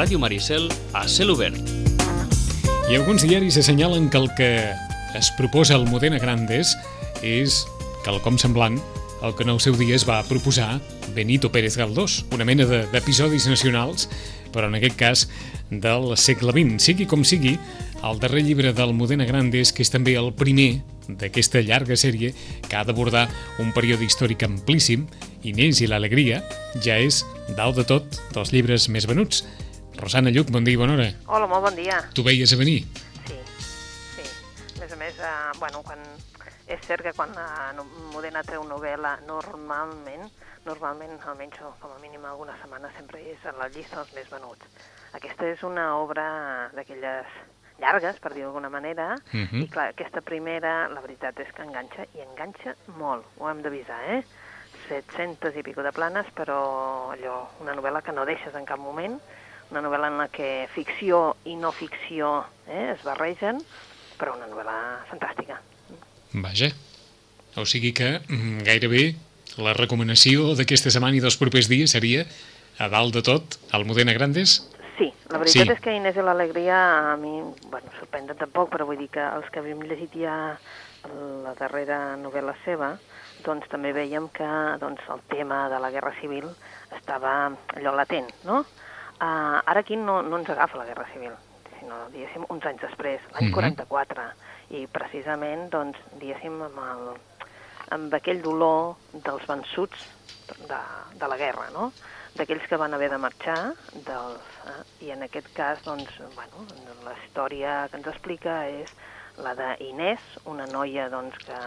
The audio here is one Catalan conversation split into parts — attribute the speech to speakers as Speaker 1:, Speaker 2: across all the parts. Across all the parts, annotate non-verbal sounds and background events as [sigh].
Speaker 1: Ràdio Maricel a cel obert.
Speaker 2: I alguns diaris assenyalen que el que es proposa al Modena Grandes és quelcom semblant el que en el seu dia es va proposar Benito Pérez Galdós, una mena d'episodis de, nacionals, però en aquest cas del segle XX. Sigui com sigui, el darrer llibre del Modena Grandes, que és també el primer d'aquesta llarga sèrie que ha d'abordar un període històric amplíssim, Inés i l'alegria, ja és, dalt de tot, dels llibres més venuts. Rosana Lluc, bon dia i bona hora.
Speaker 3: Hola, molt bon dia.
Speaker 2: Tu veies a venir?
Speaker 3: Sí, sí. A més a més, eh, bueno, quan, és cert que quan eh, Modena treu novel·la, normalment, normalment, almenys com a mínim alguna setmana, sempre és a la llista dels més venuts. Aquesta és una obra d'aquelles llargues, per dir d'alguna manera, uh
Speaker 2: Mhm.
Speaker 3: -huh. i clar, aquesta primera, la veritat és que enganxa, i enganxa molt, ho hem d'avisar, eh? 700 i pico de planes, però allò, una novel·la que no deixes en cap moment, una novel·la en la que ficció i no ficció eh, es barregen, però una novel·la fantàstica.
Speaker 2: Vaja. O sigui que mm, gairebé la recomanació d'aquesta setmana i dels propers dies seria, a dalt de tot, el Modena Grandes?
Speaker 3: Sí, la veritat
Speaker 2: Sí.
Speaker 3: és que Inés i l'alegria a mi, bueno, sorprenen tampoc, però vull dir que els que havíem llegit ja la darrera novel·la seva, doncs també veiem que doncs, el tema de la Guerra Civil estava allò latent, no? Uh, ara aquí no, no ens agafa la Guerra Civil, sinó, diguéssim, uns anys després, l'any
Speaker 2: Mhm.
Speaker 3: 44, i precisament, doncs, diguéssim, amb, el, amb aquell dolor dels vençuts de, de la guerra, no? d'aquells que van haver de marxar, dels, eh? i en aquest cas, doncs, bueno, la història que ens explica és la d'Inés, una noia doncs, que,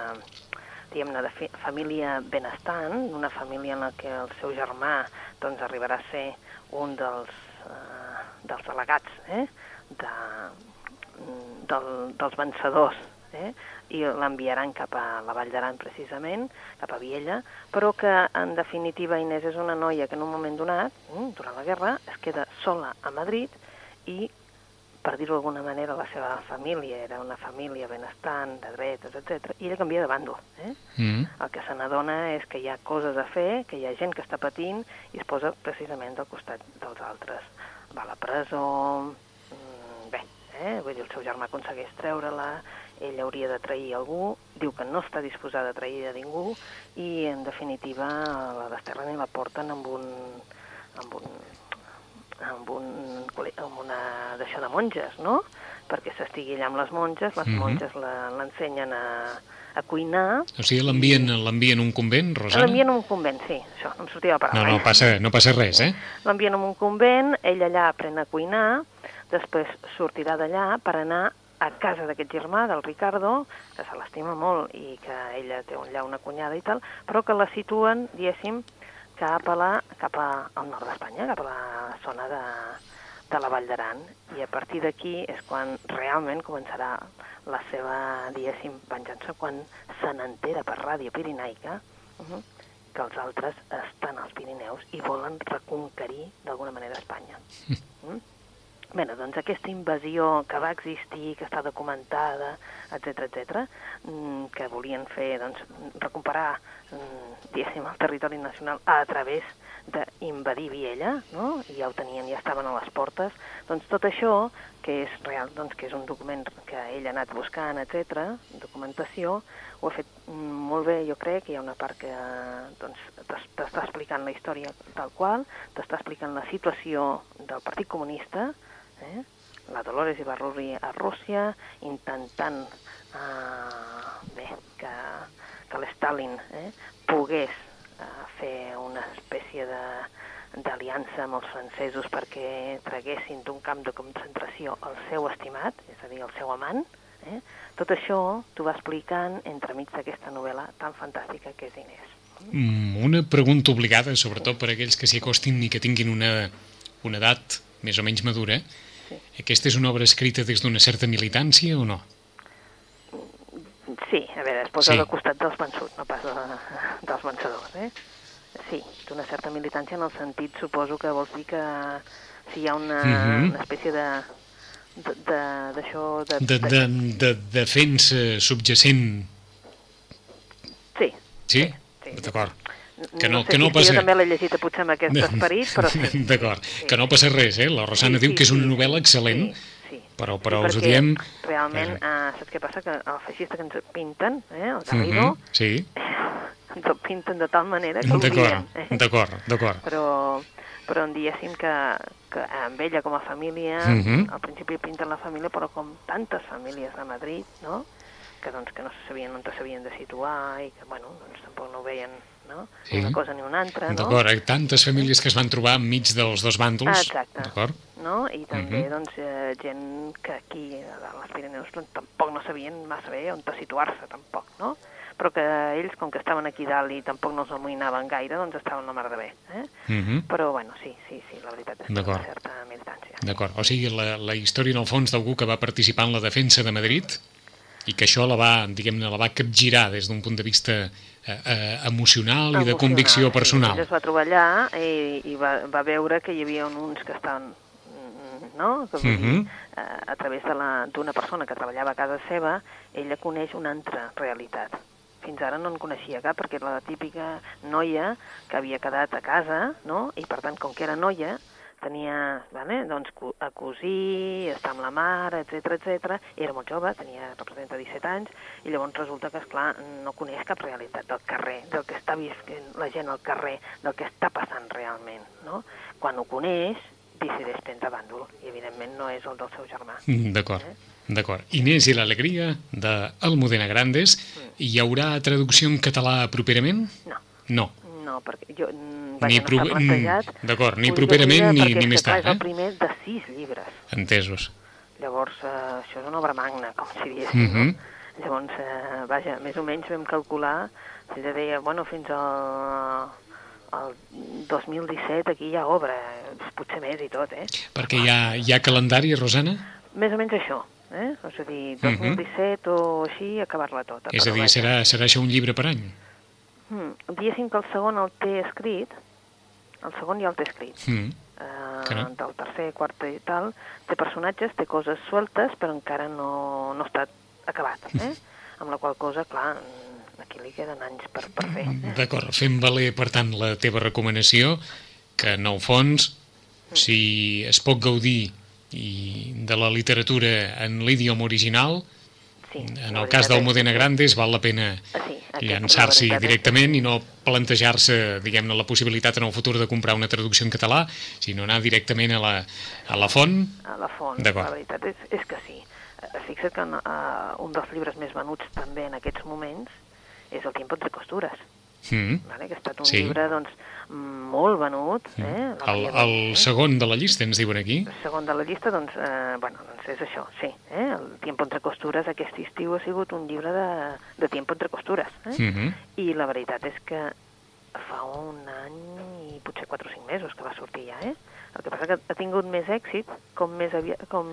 Speaker 3: diguem-ne, de família benestant, una família en la que el seu germà doncs, arribarà a ser un dels, eh, dels delegats eh? de, del, dels vencedors, eh? i l'enviaran cap a la Vall d'Aran precisament, cap a Viella, però que en definitiva Inés és una noia que en un moment donat, mm, durant la guerra, es queda sola a Madrid i per dir-ho d'alguna manera, la seva família era una família benestant, de dretes, etc. i ella canvia de bàndol. Eh?
Speaker 2: Mm.
Speaker 3: El que se n'adona és que hi ha coses a fer, que hi ha gent que està patint i es posa precisament al costat dels altres. Va a la presó, mm, bé, eh? vull dir, el seu germà aconsegueix treure-la, ell hauria de trair algú, diu que no està disposada a trair a ningú i, en definitiva, la desterren i la porten amb un, amb un, amb, un, amb una d'això de monges, no? Perquè s'estigui allà amb les monges, les
Speaker 2: Mhm.
Speaker 3: monges la- l'ensenyen a, a cuinar,
Speaker 2: O sigui, l'envien l'envien a un convent, Rosana?
Speaker 3: L'envien a un convent, sí, això, no em sortia la
Speaker 2: No,
Speaker 3: paraula.
Speaker 2: no
Speaker 3: eh?
Speaker 2: passa, no passa res, eh?
Speaker 3: L'envien a un convent, ell allà aprèn a cuinar, després sortirà d'allà per anar a casa d'aquest germà, del Ricardo, que se l'estima molt i que ella té allà una cunyada i tal, però que la situen, diguéssim, cap, a la, cap a, al nord d'Espanya, cap a la zona de, de la Vall d'Aran. I a partir d'aquí és quan realment començarà la seva, diguéssim, venjança, quan se n'entera per ràdio pirinaica uh -huh, que els altres estan als Pirineus i volen reconquerir d'alguna manera Espanya. [laughs] Mm? Bé, doncs aquesta invasió que va existir, que està documentada, etc etc, mm, que volien fer, doncs, recuperar, diguéssim, el territori nacional a través d'invadir Viella, no? i ja ho tenien, ja estaven a les portes, doncs tot això, que és real, doncs que és un document que ell ha anat buscant, etc, documentació, ho ha fet molt bé, jo crec, hi ha una part que doncs, t'es- t'està explicant la història tal qual, t'està explicant la situació del Partit Comunista, eh? la Dolores Ibarruri a Rússia, intentant eh, bé, que, que l'Stalin eh, pogués eh, fer una espècie de d'aliança amb els francesos perquè traguessin d'un camp de concentració el seu estimat, és a dir, el seu amant. Eh? Tot això t'ho va explicant entremig d'aquesta novel·la tan fantàstica que és Inés.
Speaker 2: Mm, Una pregunta obligada, sobretot per a aquells que s'hi acostin i que tinguin una, una edat més o menys madura.
Speaker 3: Sí.
Speaker 2: Aquesta és una obra escrita des d'una certa militància o no?
Speaker 3: Sí, a veure, es posa
Speaker 2: Sí.
Speaker 3: sí. al costat dels vençuts, no pas de, dels vencedors, eh? Sí, d'una certa militància en el sentit, suposo que vols dir que si hi ha una,
Speaker 2: Mhm.
Speaker 3: una espècie de de- de- d'això... De,
Speaker 2: De, de, de defensa subjacent...
Speaker 3: Sí,
Speaker 2: Sí?
Speaker 3: sí.
Speaker 2: D'acord. Que no-
Speaker 3: sé
Speaker 2: que no
Speaker 3: si
Speaker 2: passa-
Speaker 3: jo també l'he llegit potser amb aquest [laughs] esperit, però sí.
Speaker 2: D'acord,
Speaker 3: Sí.
Speaker 2: que no passa res, eh? La Rosana diu que és una novel·la excel·lent,
Speaker 3: Sí, sí.
Speaker 2: Però, però
Speaker 3: Sí,
Speaker 2: us ho diem...
Speaker 3: Realment,
Speaker 2: Eh.
Speaker 3: eh, saps què passa? Que el feixista que ens pinten, eh, el Garrido,
Speaker 2: Sí, [laughs]
Speaker 3: ens el pinten de tal manera que
Speaker 2: d'acord,
Speaker 3: Eh?
Speaker 2: d'acord, d'acord.
Speaker 3: Però, però en diguéssim que, que amb ella com a família,
Speaker 2: Mhm.
Speaker 3: al principi pinten la família, però com tantes famílies de Madrid, no? que, doncs, que no se sabien on s'havien de situar i que bueno, doncs, tampoc no ho veien no?
Speaker 2: Sí.
Speaker 3: ni una cosa ni una altra. No?
Speaker 2: D'acord, eh, tantes famílies que es van trobar enmig dels dos bàndols.
Speaker 3: Exacte.
Speaker 2: D'acord?
Speaker 3: no? I també
Speaker 2: Mhm.
Speaker 3: doncs, eh, gent que aquí a les Pirineus doncs, tampoc no sabien massa bé on situar-se tampoc, no? però que ells, com que estaven aquí dalt i tampoc no els amoïnaven gaire, doncs estaven la mar de bé. Eh?
Speaker 2: Mhm.
Speaker 3: Però bueno, sí, sí, sí, la veritat és que una certa militància.
Speaker 2: D'acord, o sigui, la, la història en el fons d'algú que va participar en la defensa de Madrid i que això la va, diguem-ne, la va capgirar des d'un punt de vista eh, eh, emocional i de convicció
Speaker 3: Sí.
Speaker 2: personal.
Speaker 3: Ell es va trobar allà i, i va, va veure que hi havia uns que estaven mm, no? Que vull dir,
Speaker 2: Mhm.
Speaker 3: eh, a través d'una persona que treballava a casa seva, ella coneix una altra realitat. Fins ara no en coneixia cap, perquè era la típica noia que havia quedat a casa, no? i per tant, com que era noia, tenia vale? doncs, a cosir, estar amb la mare, etc etc. era molt jove, tenia, representa 17 anys, i llavors resulta que, esclar, no coneix cap realitat del carrer, del que està visquent la gent al carrer, del que està passant realment. No? Quan ho coneix, decideix prendre bàndol, i evidentment no és el del seu germà.
Speaker 2: Mm, D'acord, d'acord. Inés i l'alegria de Almudena Grandes. Hi haurà traducció en català properament?
Speaker 3: No,
Speaker 2: No.
Speaker 3: No, perquè jo, mm,
Speaker 2: Ni
Speaker 3: vaja, no
Speaker 2: pro-
Speaker 3: plantejat.
Speaker 2: mm, d'acord, ni properament ni- ni
Speaker 3: és
Speaker 2: més tard,
Speaker 3: És el
Speaker 2: eh?
Speaker 3: primer de sis llibres.
Speaker 2: Entesos.
Speaker 3: Llavors, eh, això és una obra magna, com si diéssim.
Speaker 2: Mhm.
Speaker 3: no? Llavors, eh, vaja, més o menys vam calcular, ella deia, bueno, fins al, al 2017 aquí hi ha obra, potser més i tot, eh?
Speaker 2: Perquè hi ha, hi ha calendari, Rosana?
Speaker 3: Més o menys això, eh? És a dir,
Speaker 2: Mhm.
Speaker 3: 2017 o així, acabar-la tota.
Speaker 2: És a dir, serà, serà això un llibre per any?
Speaker 3: Mm, diguéssim que el segon el té escrit, el segon ja el té escrit.
Speaker 2: Mm.
Speaker 3: eh,
Speaker 2: Carai.
Speaker 3: del tercer, quart i tal, té personatges, té coses sueltes, però encara no, no està acabat, eh? Amb la qual cosa, clar, mm, aquí li queden anys per, per fer. Eh?
Speaker 2: D'acord, fem valer, per tant, la teva recomanació, que en el fons, si es pot gaudir i de la literatura en l'idioma original,
Speaker 3: Sí,
Speaker 2: en el cas
Speaker 3: és que-
Speaker 2: Grandes val la pena
Speaker 3: Ah, sí,
Speaker 2: llançar-s'hi
Speaker 3: és
Speaker 2: directament i no plantejar-se, diguem-ne, la possibilitat en el futur de comprar una traducció en català, sinó anar directament a la, a la font.
Speaker 3: A la font, la veritat és, és que sí. Eh, Fixa't que uh, un dels llibres més venuts també en aquests moments és El tiempo entre costures,
Speaker 2: Mm.
Speaker 3: vale? que ha estat un
Speaker 2: Sí.
Speaker 3: llibre doncs, molt venut. Eh?
Speaker 2: El, el segon de la llista, ens diuen aquí.
Speaker 3: El segon de la llista, doncs, eh, bueno, doncs és això, sí. Eh? El Tiempo entre costures aquest estiu ha sigut un llibre de, de Tiempo entre costures. Eh?
Speaker 2: Mm -hmm.
Speaker 3: I la veritat és que fa un any i potser 4 o 5 mesos que va sortir ja, eh? El que passa que ha tingut més èxit, com més, avia... com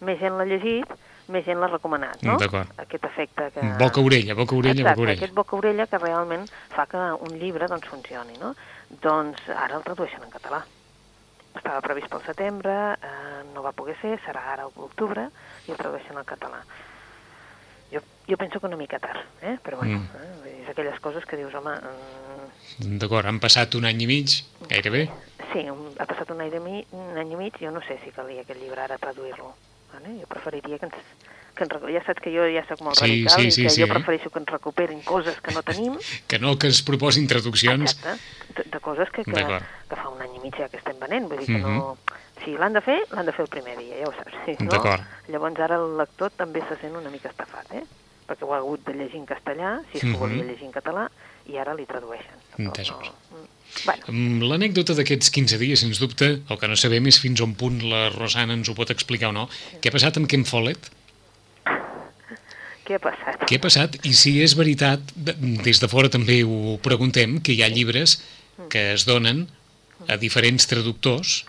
Speaker 3: més gent l'ha llegit, més gent l'ha recomanat, no?
Speaker 2: D'acord.
Speaker 3: Aquest efecte que...
Speaker 2: Boca-orella, boca-orella,
Speaker 3: Exacte,
Speaker 2: boca-orella.
Speaker 3: aquest boca-orella que realment fa que un llibre doncs, funcioni, no? Doncs ara el tradueixen en català. Estava previst pel setembre, eh, no va poder ser, serà ara l'octubre, i el tradueixen al català. Jo, jo penso que una mica tard, eh? però bueno,
Speaker 2: Mm.
Speaker 3: eh? és aquelles coses que dius, home... Mm,
Speaker 2: D'acord, han passat un any i mig, gairebé.
Speaker 3: sí, ha passat un any, de mi, un any i mig, jo no sé si calia aquest llibre ara traduir-lo. Vale? Jo preferiria que ens, que ens... Ja saps que jo ja sóc molt
Speaker 2: Sí,
Speaker 3: radical
Speaker 2: sí,
Speaker 3: i
Speaker 2: sí,
Speaker 3: que
Speaker 2: sí.
Speaker 3: jo prefereixo que ens recuperin coses que no tenim, [laughs]
Speaker 2: Que no que es proposin traduccions.
Speaker 3: Exacte, de, de coses que, que, que fa un any i mig ja que estem venent, vull dir que
Speaker 2: Mhm.
Speaker 3: no... Si l'han de fer, l'han de fer el primer dia, ja ho saps. Si no, llavors ara el lector també se sent una mica estafat, eh? Perquè ho ha hagut de llegir en castellà, si és que ho volia
Speaker 2: Mhm.
Speaker 3: llegir en català, i ara li tradueixen.
Speaker 2: Entesos.
Speaker 3: Mm. Bueno,
Speaker 2: Mm, L'anècdota d'aquests 15 dies, sens dubte, el que no sabem és fins un punt la Rosana ens ho pot explicar o no. Què ha passat amb Ken Follett?
Speaker 3: què ha passat?
Speaker 2: Què ha passat? I si és veritat, de- des de fora també ho preguntem, que hi ha llibres que es donen a diferents traductors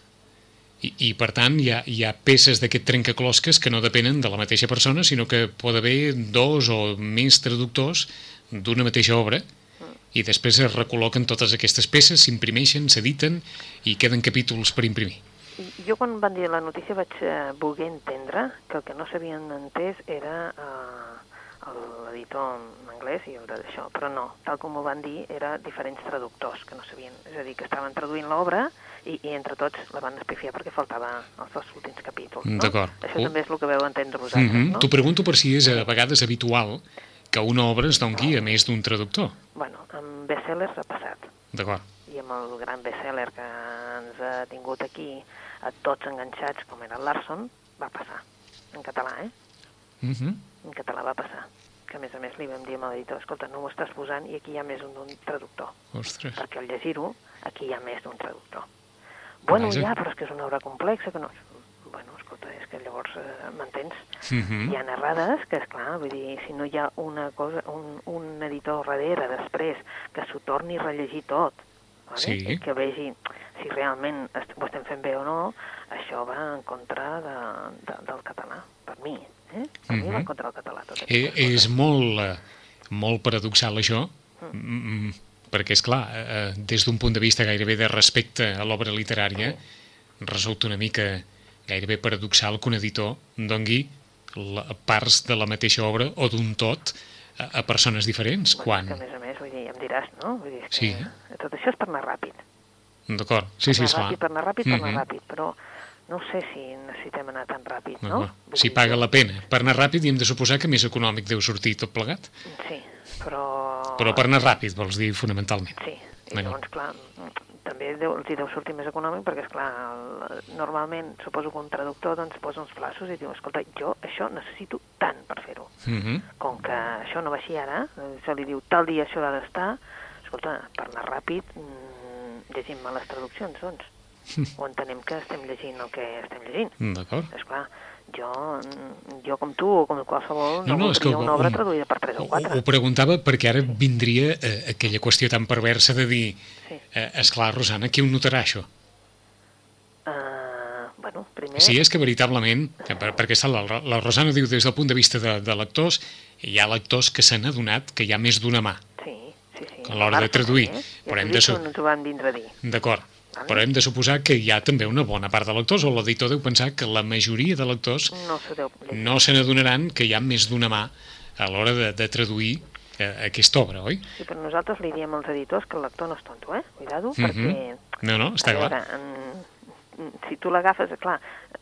Speaker 2: i, i per tant, hi ha, hi ha peces d'aquest trencaclosques que no depenen de la mateixa persona, sinó que pot haver dos o més traductors d'una mateixa obra i després es recol·loquen totes aquestes peces, s'imprimeixen, s'editen i queden capítols per imprimir.
Speaker 3: Jo quan van dir la notícia vaig eh, voler entendre que el que no s'havien entès era eh, l'editor en anglès i el d'això, però no, tal com ho van dir, era diferents traductors que no sabien, és a dir, que estaven traduint l'obra i, i entre tots la van espifiar perquè faltava els dos últims capítols, no?
Speaker 2: D'acord.
Speaker 3: Això
Speaker 2: Oh.
Speaker 3: també és el que veu entendre vosaltres,
Speaker 2: Mm -hmm.
Speaker 3: no?
Speaker 2: T'ho pregunto per si és a vegades habitual que una obra es doni a més d'un traductor.
Speaker 3: Bueno, amb bestsellers ha passat,
Speaker 2: D'acord.
Speaker 3: i amb el gran bestseller que ens ha tingut aquí a tots enganxats, com era el Larson, va passar, en català, eh?
Speaker 2: Mm -hmm.
Speaker 3: En català va passar que a més a més li vam dir a l'editor, escolta, no ho estàs posant i aquí hi ha més d'un traductor,
Speaker 2: Ostres.
Speaker 3: perquè al llegir-ho aquí hi ha més d'un traductor. Bueno,
Speaker 2: Vaja.
Speaker 3: ja, però és que és una obra complexa, que no... Bueno, escolta, és que llavors, eh, m'entens?
Speaker 2: Mm -hmm.
Speaker 3: Hi ha errades que, és clar, vull dir, si no hi ha una cosa, un, un editor darrere després que s'ho torni a rellegir tot, vale?
Speaker 2: Sí.
Speaker 3: I que vegi si realment est ho estem fent bé o no, això va en contra de, de, del català, per mi. Eh? Per mi va
Speaker 2: Mhm.
Speaker 3: en contra del català. Tot
Speaker 2: Eh,
Speaker 3: aquestes
Speaker 2: és
Speaker 3: coses.
Speaker 2: molt, eh, molt paradoxal això, mm. perquè, és clar, eh, des d'un punt de vista gairebé de respecte a l'obra literària, resulta una mica gairebé paradoxal que un editor dongui la, parts de la mateixa obra o d'un tot a, a persones diferents,
Speaker 3: Bueno,
Speaker 2: quan...
Speaker 3: que a més a més, vull dir, em diràs, no? Vull dir,
Speaker 2: Sí.
Speaker 3: que tot això és per anar ràpid.
Speaker 2: D'acord, sí, sí,
Speaker 3: per anar
Speaker 2: esclar.
Speaker 3: ràpid, per anar ràpid, per anar
Speaker 2: Mhm.
Speaker 3: ràpid, però no sé si necessitem anar tan ràpid, no?
Speaker 2: Si paga la pena. Per anar ràpid i hem de suposar que més econòmic deu sortir tot plegat.
Speaker 3: Sí, però...
Speaker 2: Però per anar ràpid, vols dir, fonamentalment.
Speaker 3: Sí, i llavors, clar, també deu, els hi deu sortir més econòmic perquè, és clar, el, normalment suposo que un traductor doncs, posa uns plaços i diu, escolta, jo això necessito tant per fer-ho.
Speaker 2: Mhm.
Speaker 3: Com que això no va així ara, eh, se li diu tal dia això ha d'estar, escolta, per anar ràpid, mm, llegim mal les traduccions, doncs. [laughs] o entenem que estem llegint el que estem llegint.
Speaker 2: D'acord.
Speaker 3: És clar, jo, jo com tu o com qualsevol no,
Speaker 2: No, no, és que
Speaker 3: una obra traduïda per 3 o
Speaker 2: Ho,
Speaker 3: 4.
Speaker 2: ho preguntava perquè ara vindria eh, aquella qüestió tan perversa de dir
Speaker 3: Sí.
Speaker 2: eh, esclar, Rosana, qui ho notarà això?
Speaker 3: Uh, bueno, primer...
Speaker 2: Sí, és que veritablement, per, perquè la, la Rosana diu des del punt de vista de, de lectors, hi ha lectors que s'han adonat que hi ha més d'una mà,
Speaker 3: Sí, sí, sí.
Speaker 2: a l'hora de traduir.
Speaker 3: Sí, eh?
Speaker 2: Però
Speaker 3: Ja
Speaker 2: hem de
Speaker 3: ens ho van vindre a dir.
Speaker 2: d'acord. Però hem de suposar que hi ha també una bona part de lectors, o l'editor deu pensar que la majoria de lectors
Speaker 3: No
Speaker 2: no se n'adonaran que hi ha més d'una mà a l'hora de, de traduir eh, aquesta obra, oi?
Speaker 3: Sí, però nosaltres li diem als editors que el lector no és tonto, eh? Cuidado,
Speaker 2: Mhm.
Speaker 3: perquè...
Speaker 2: No, no, està
Speaker 3: a
Speaker 2: clar.
Speaker 3: veure, en, si tu l'agafes, clar,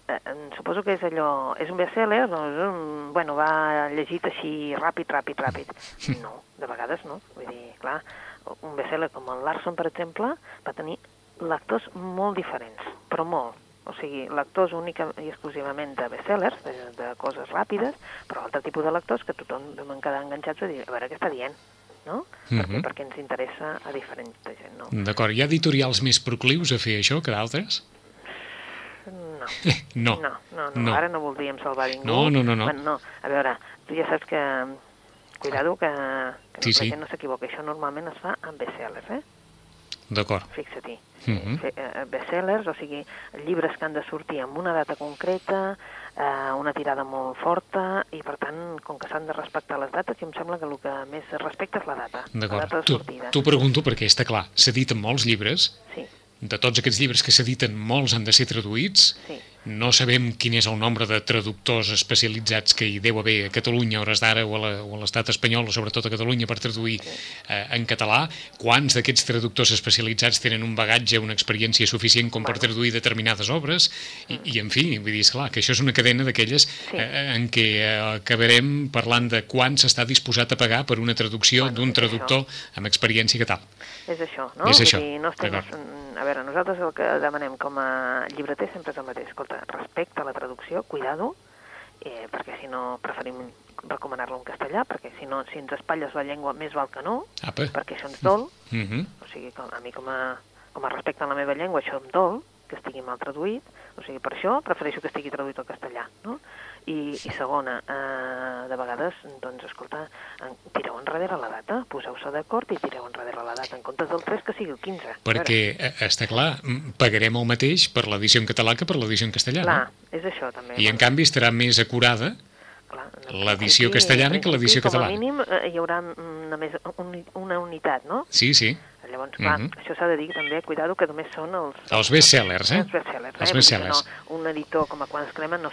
Speaker 3: eh, en, suposo que és allò... És un bestseller, doncs, un, bueno, va llegit així ràpid, ràpid, ràpid. No, de vegades no. Vull dir, clar, un bestseller com el Larson, per exemple, va tenir lectors molt diferents, però molt. O sigui, lectors única i exclusivament de bestsellers, de, de coses ràpides, però altre tipus de lectors que tothom vam quedar enganxats a dir, a veure què està dient, no? perquè,
Speaker 2: Mhm.
Speaker 3: perquè ens interessa a diferent gent, no?
Speaker 2: D'acord, hi ha editorials més proclius a fer això que d'altres?
Speaker 3: No. [laughs]
Speaker 2: No.
Speaker 3: No, no, no,
Speaker 2: No.
Speaker 3: ara no voldríem salvar ningú.
Speaker 2: No, no, no, no.
Speaker 3: Bueno, no. A veure, tu ja saps que... Cuidado que, que
Speaker 2: Sí,
Speaker 3: no,
Speaker 2: sí.
Speaker 3: no s'equivoca. Això normalment es fa amb bestsellers, eh?
Speaker 2: D'acord.
Speaker 3: Fixa-t'hi.
Speaker 2: Mhm.
Speaker 3: Fe- eh, Bestsellers, o sigui, llibres que han de sortir amb una data concreta, eh, una tirada molt forta, i per tant, com que s'han de respectar les dates, jo em sembla que el que més es respecta és la data. La
Speaker 2: D'acord.
Speaker 3: data de
Speaker 2: Tu-
Speaker 3: sortida.
Speaker 2: T'ho pregunto perquè està clar, s'editen molts llibres,
Speaker 3: Sí,
Speaker 2: de tots aquests llibres que s'editen, molts han de ser traduïts,
Speaker 3: sí.
Speaker 2: No sabem quin és el nombre de traductors especialitzats que hi deu haver a Catalunya a hores d'ara o a l'estat espanyol, o sobretot a Catalunya, per traduir eh, en català. Quants d'aquests traductors especialitzats tenen un bagatge, una experiència suficient com per traduir determinades obres? I, i en fi, vull dir, esclar, que això és una cadena d'aquelles eh, en què eh, acabarem parlant de quan s'està disposat a pagar per una traducció d'un traductor amb experiència que tal.
Speaker 3: És això, no?
Speaker 2: És això,
Speaker 3: Dir, no estem, a veure, nosaltres el que demanem com a llibreter sempre és el mateix. Escolta, respecte a la traducció, cuidado, eh, perquè si no preferim recomanar-lo en castellà, perquè si no, si ens espatlles la llengua, més val que no,
Speaker 2: Apa.
Speaker 3: perquè això ens dol,
Speaker 2: Mm -hmm.
Speaker 3: o sigui, com, a mi com a, com a respecte a la meva llengua, això em dol, que estigui mal traduït, o sigui, per això prefereixo que estigui traduït al castellà, no? I, i segona, eh, de vegades, doncs, escolta, en, tireu enrere la data, poseu-se d'acord i tireu enrere la data, en comptes del 3 que sigui el 15. A veure,
Speaker 2: Perquè, eh, està clar, mm, pagarem el mateix per l'edició en català que per l'edició en castellà,
Speaker 3: Clar,
Speaker 2: no?
Speaker 3: és això també.
Speaker 2: I en canvi estarà més acurada l'edició castellana que l'edició catalana.
Speaker 3: Com a mínim eh, hi haurà una, més, un, una unitat, no?
Speaker 2: Sí, sí.
Speaker 3: Llavors, clar,
Speaker 2: Mhm.
Speaker 3: això s'ha de dir també, cuidado, que només són els...
Speaker 2: Els bestsellers, eh?
Speaker 3: Els bestsellers,
Speaker 2: Els
Speaker 3: eh? Que
Speaker 2: bestsellers.
Speaker 3: No, un editor com a Quan es crema no,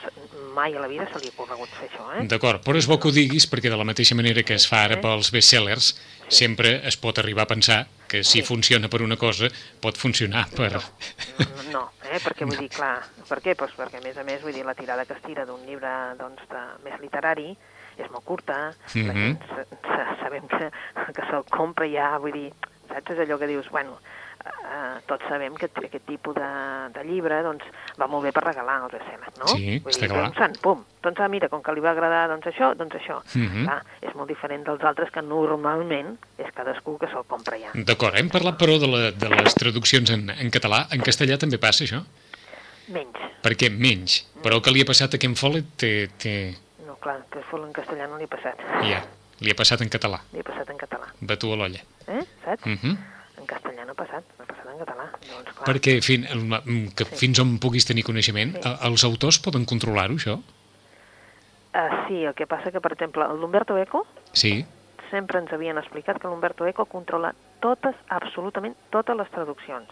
Speaker 3: mai a la vida se li ha corregut fer això, eh?
Speaker 2: D'acord, però és bo que ho diguis perquè de la mateixa manera que es fa ara
Speaker 3: Sí.
Speaker 2: pels bestsellers, sempre es pot arribar a pensar que si
Speaker 3: Sí.
Speaker 2: funciona per una cosa, pot funcionar per...
Speaker 3: No, no eh? perquè vull dir, clar, per què? Pues perquè a més a més, vull dir, la tirada que es tira d'un llibre doncs, de, més literari és molt curta, la
Speaker 2: Mhm.
Speaker 3: gent sa- sa- sabem que, que se'l compra ja, vull dir, saps? És allò que dius, bueno, eh, tots sabem que aquest tipus de, de llibre doncs, va molt bé per regalar els bestsellers, no?
Speaker 2: Sí,
Speaker 3: vull
Speaker 2: està
Speaker 3: dir,
Speaker 2: clar.
Speaker 3: Sant, pum, doncs ah, mira, com que li va agradar doncs això, doncs això.
Speaker 2: Mhm.
Speaker 3: Clar, és molt diferent dels altres que normalment és cadascú que se'l compra ja.
Speaker 2: D'acord, hem parlat però de, la, de les traduccions en, en català. En castellà també passa això?
Speaker 3: Menys.
Speaker 2: Perquè menys. Però el que li ha passat a Ken Follett té, té...
Speaker 3: No, clar, que fos en castellà no li ha passat.
Speaker 2: Ja, li ha passat en català.
Speaker 3: Li ha passat en català.
Speaker 2: Batu a l'olla.
Speaker 3: Eh? Saps?
Speaker 2: Uh -huh.
Speaker 3: En castellà no ha passat, no ha passat en català. Doncs, clar,
Speaker 2: Perquè fin, el- que fins on puguis tenir coneixement,
Speaker 3: Sí.
Speaker 2: els autors poden controlar-ho, això?
Speaker 3: Uh, sí, el que passa que, per exemple, l'Humberto Eco
Speaker 2: Sí.
Speaker 3: sempre ens havien explicat que l'Humberto Eco controla totes, absolutament totes les traduccions.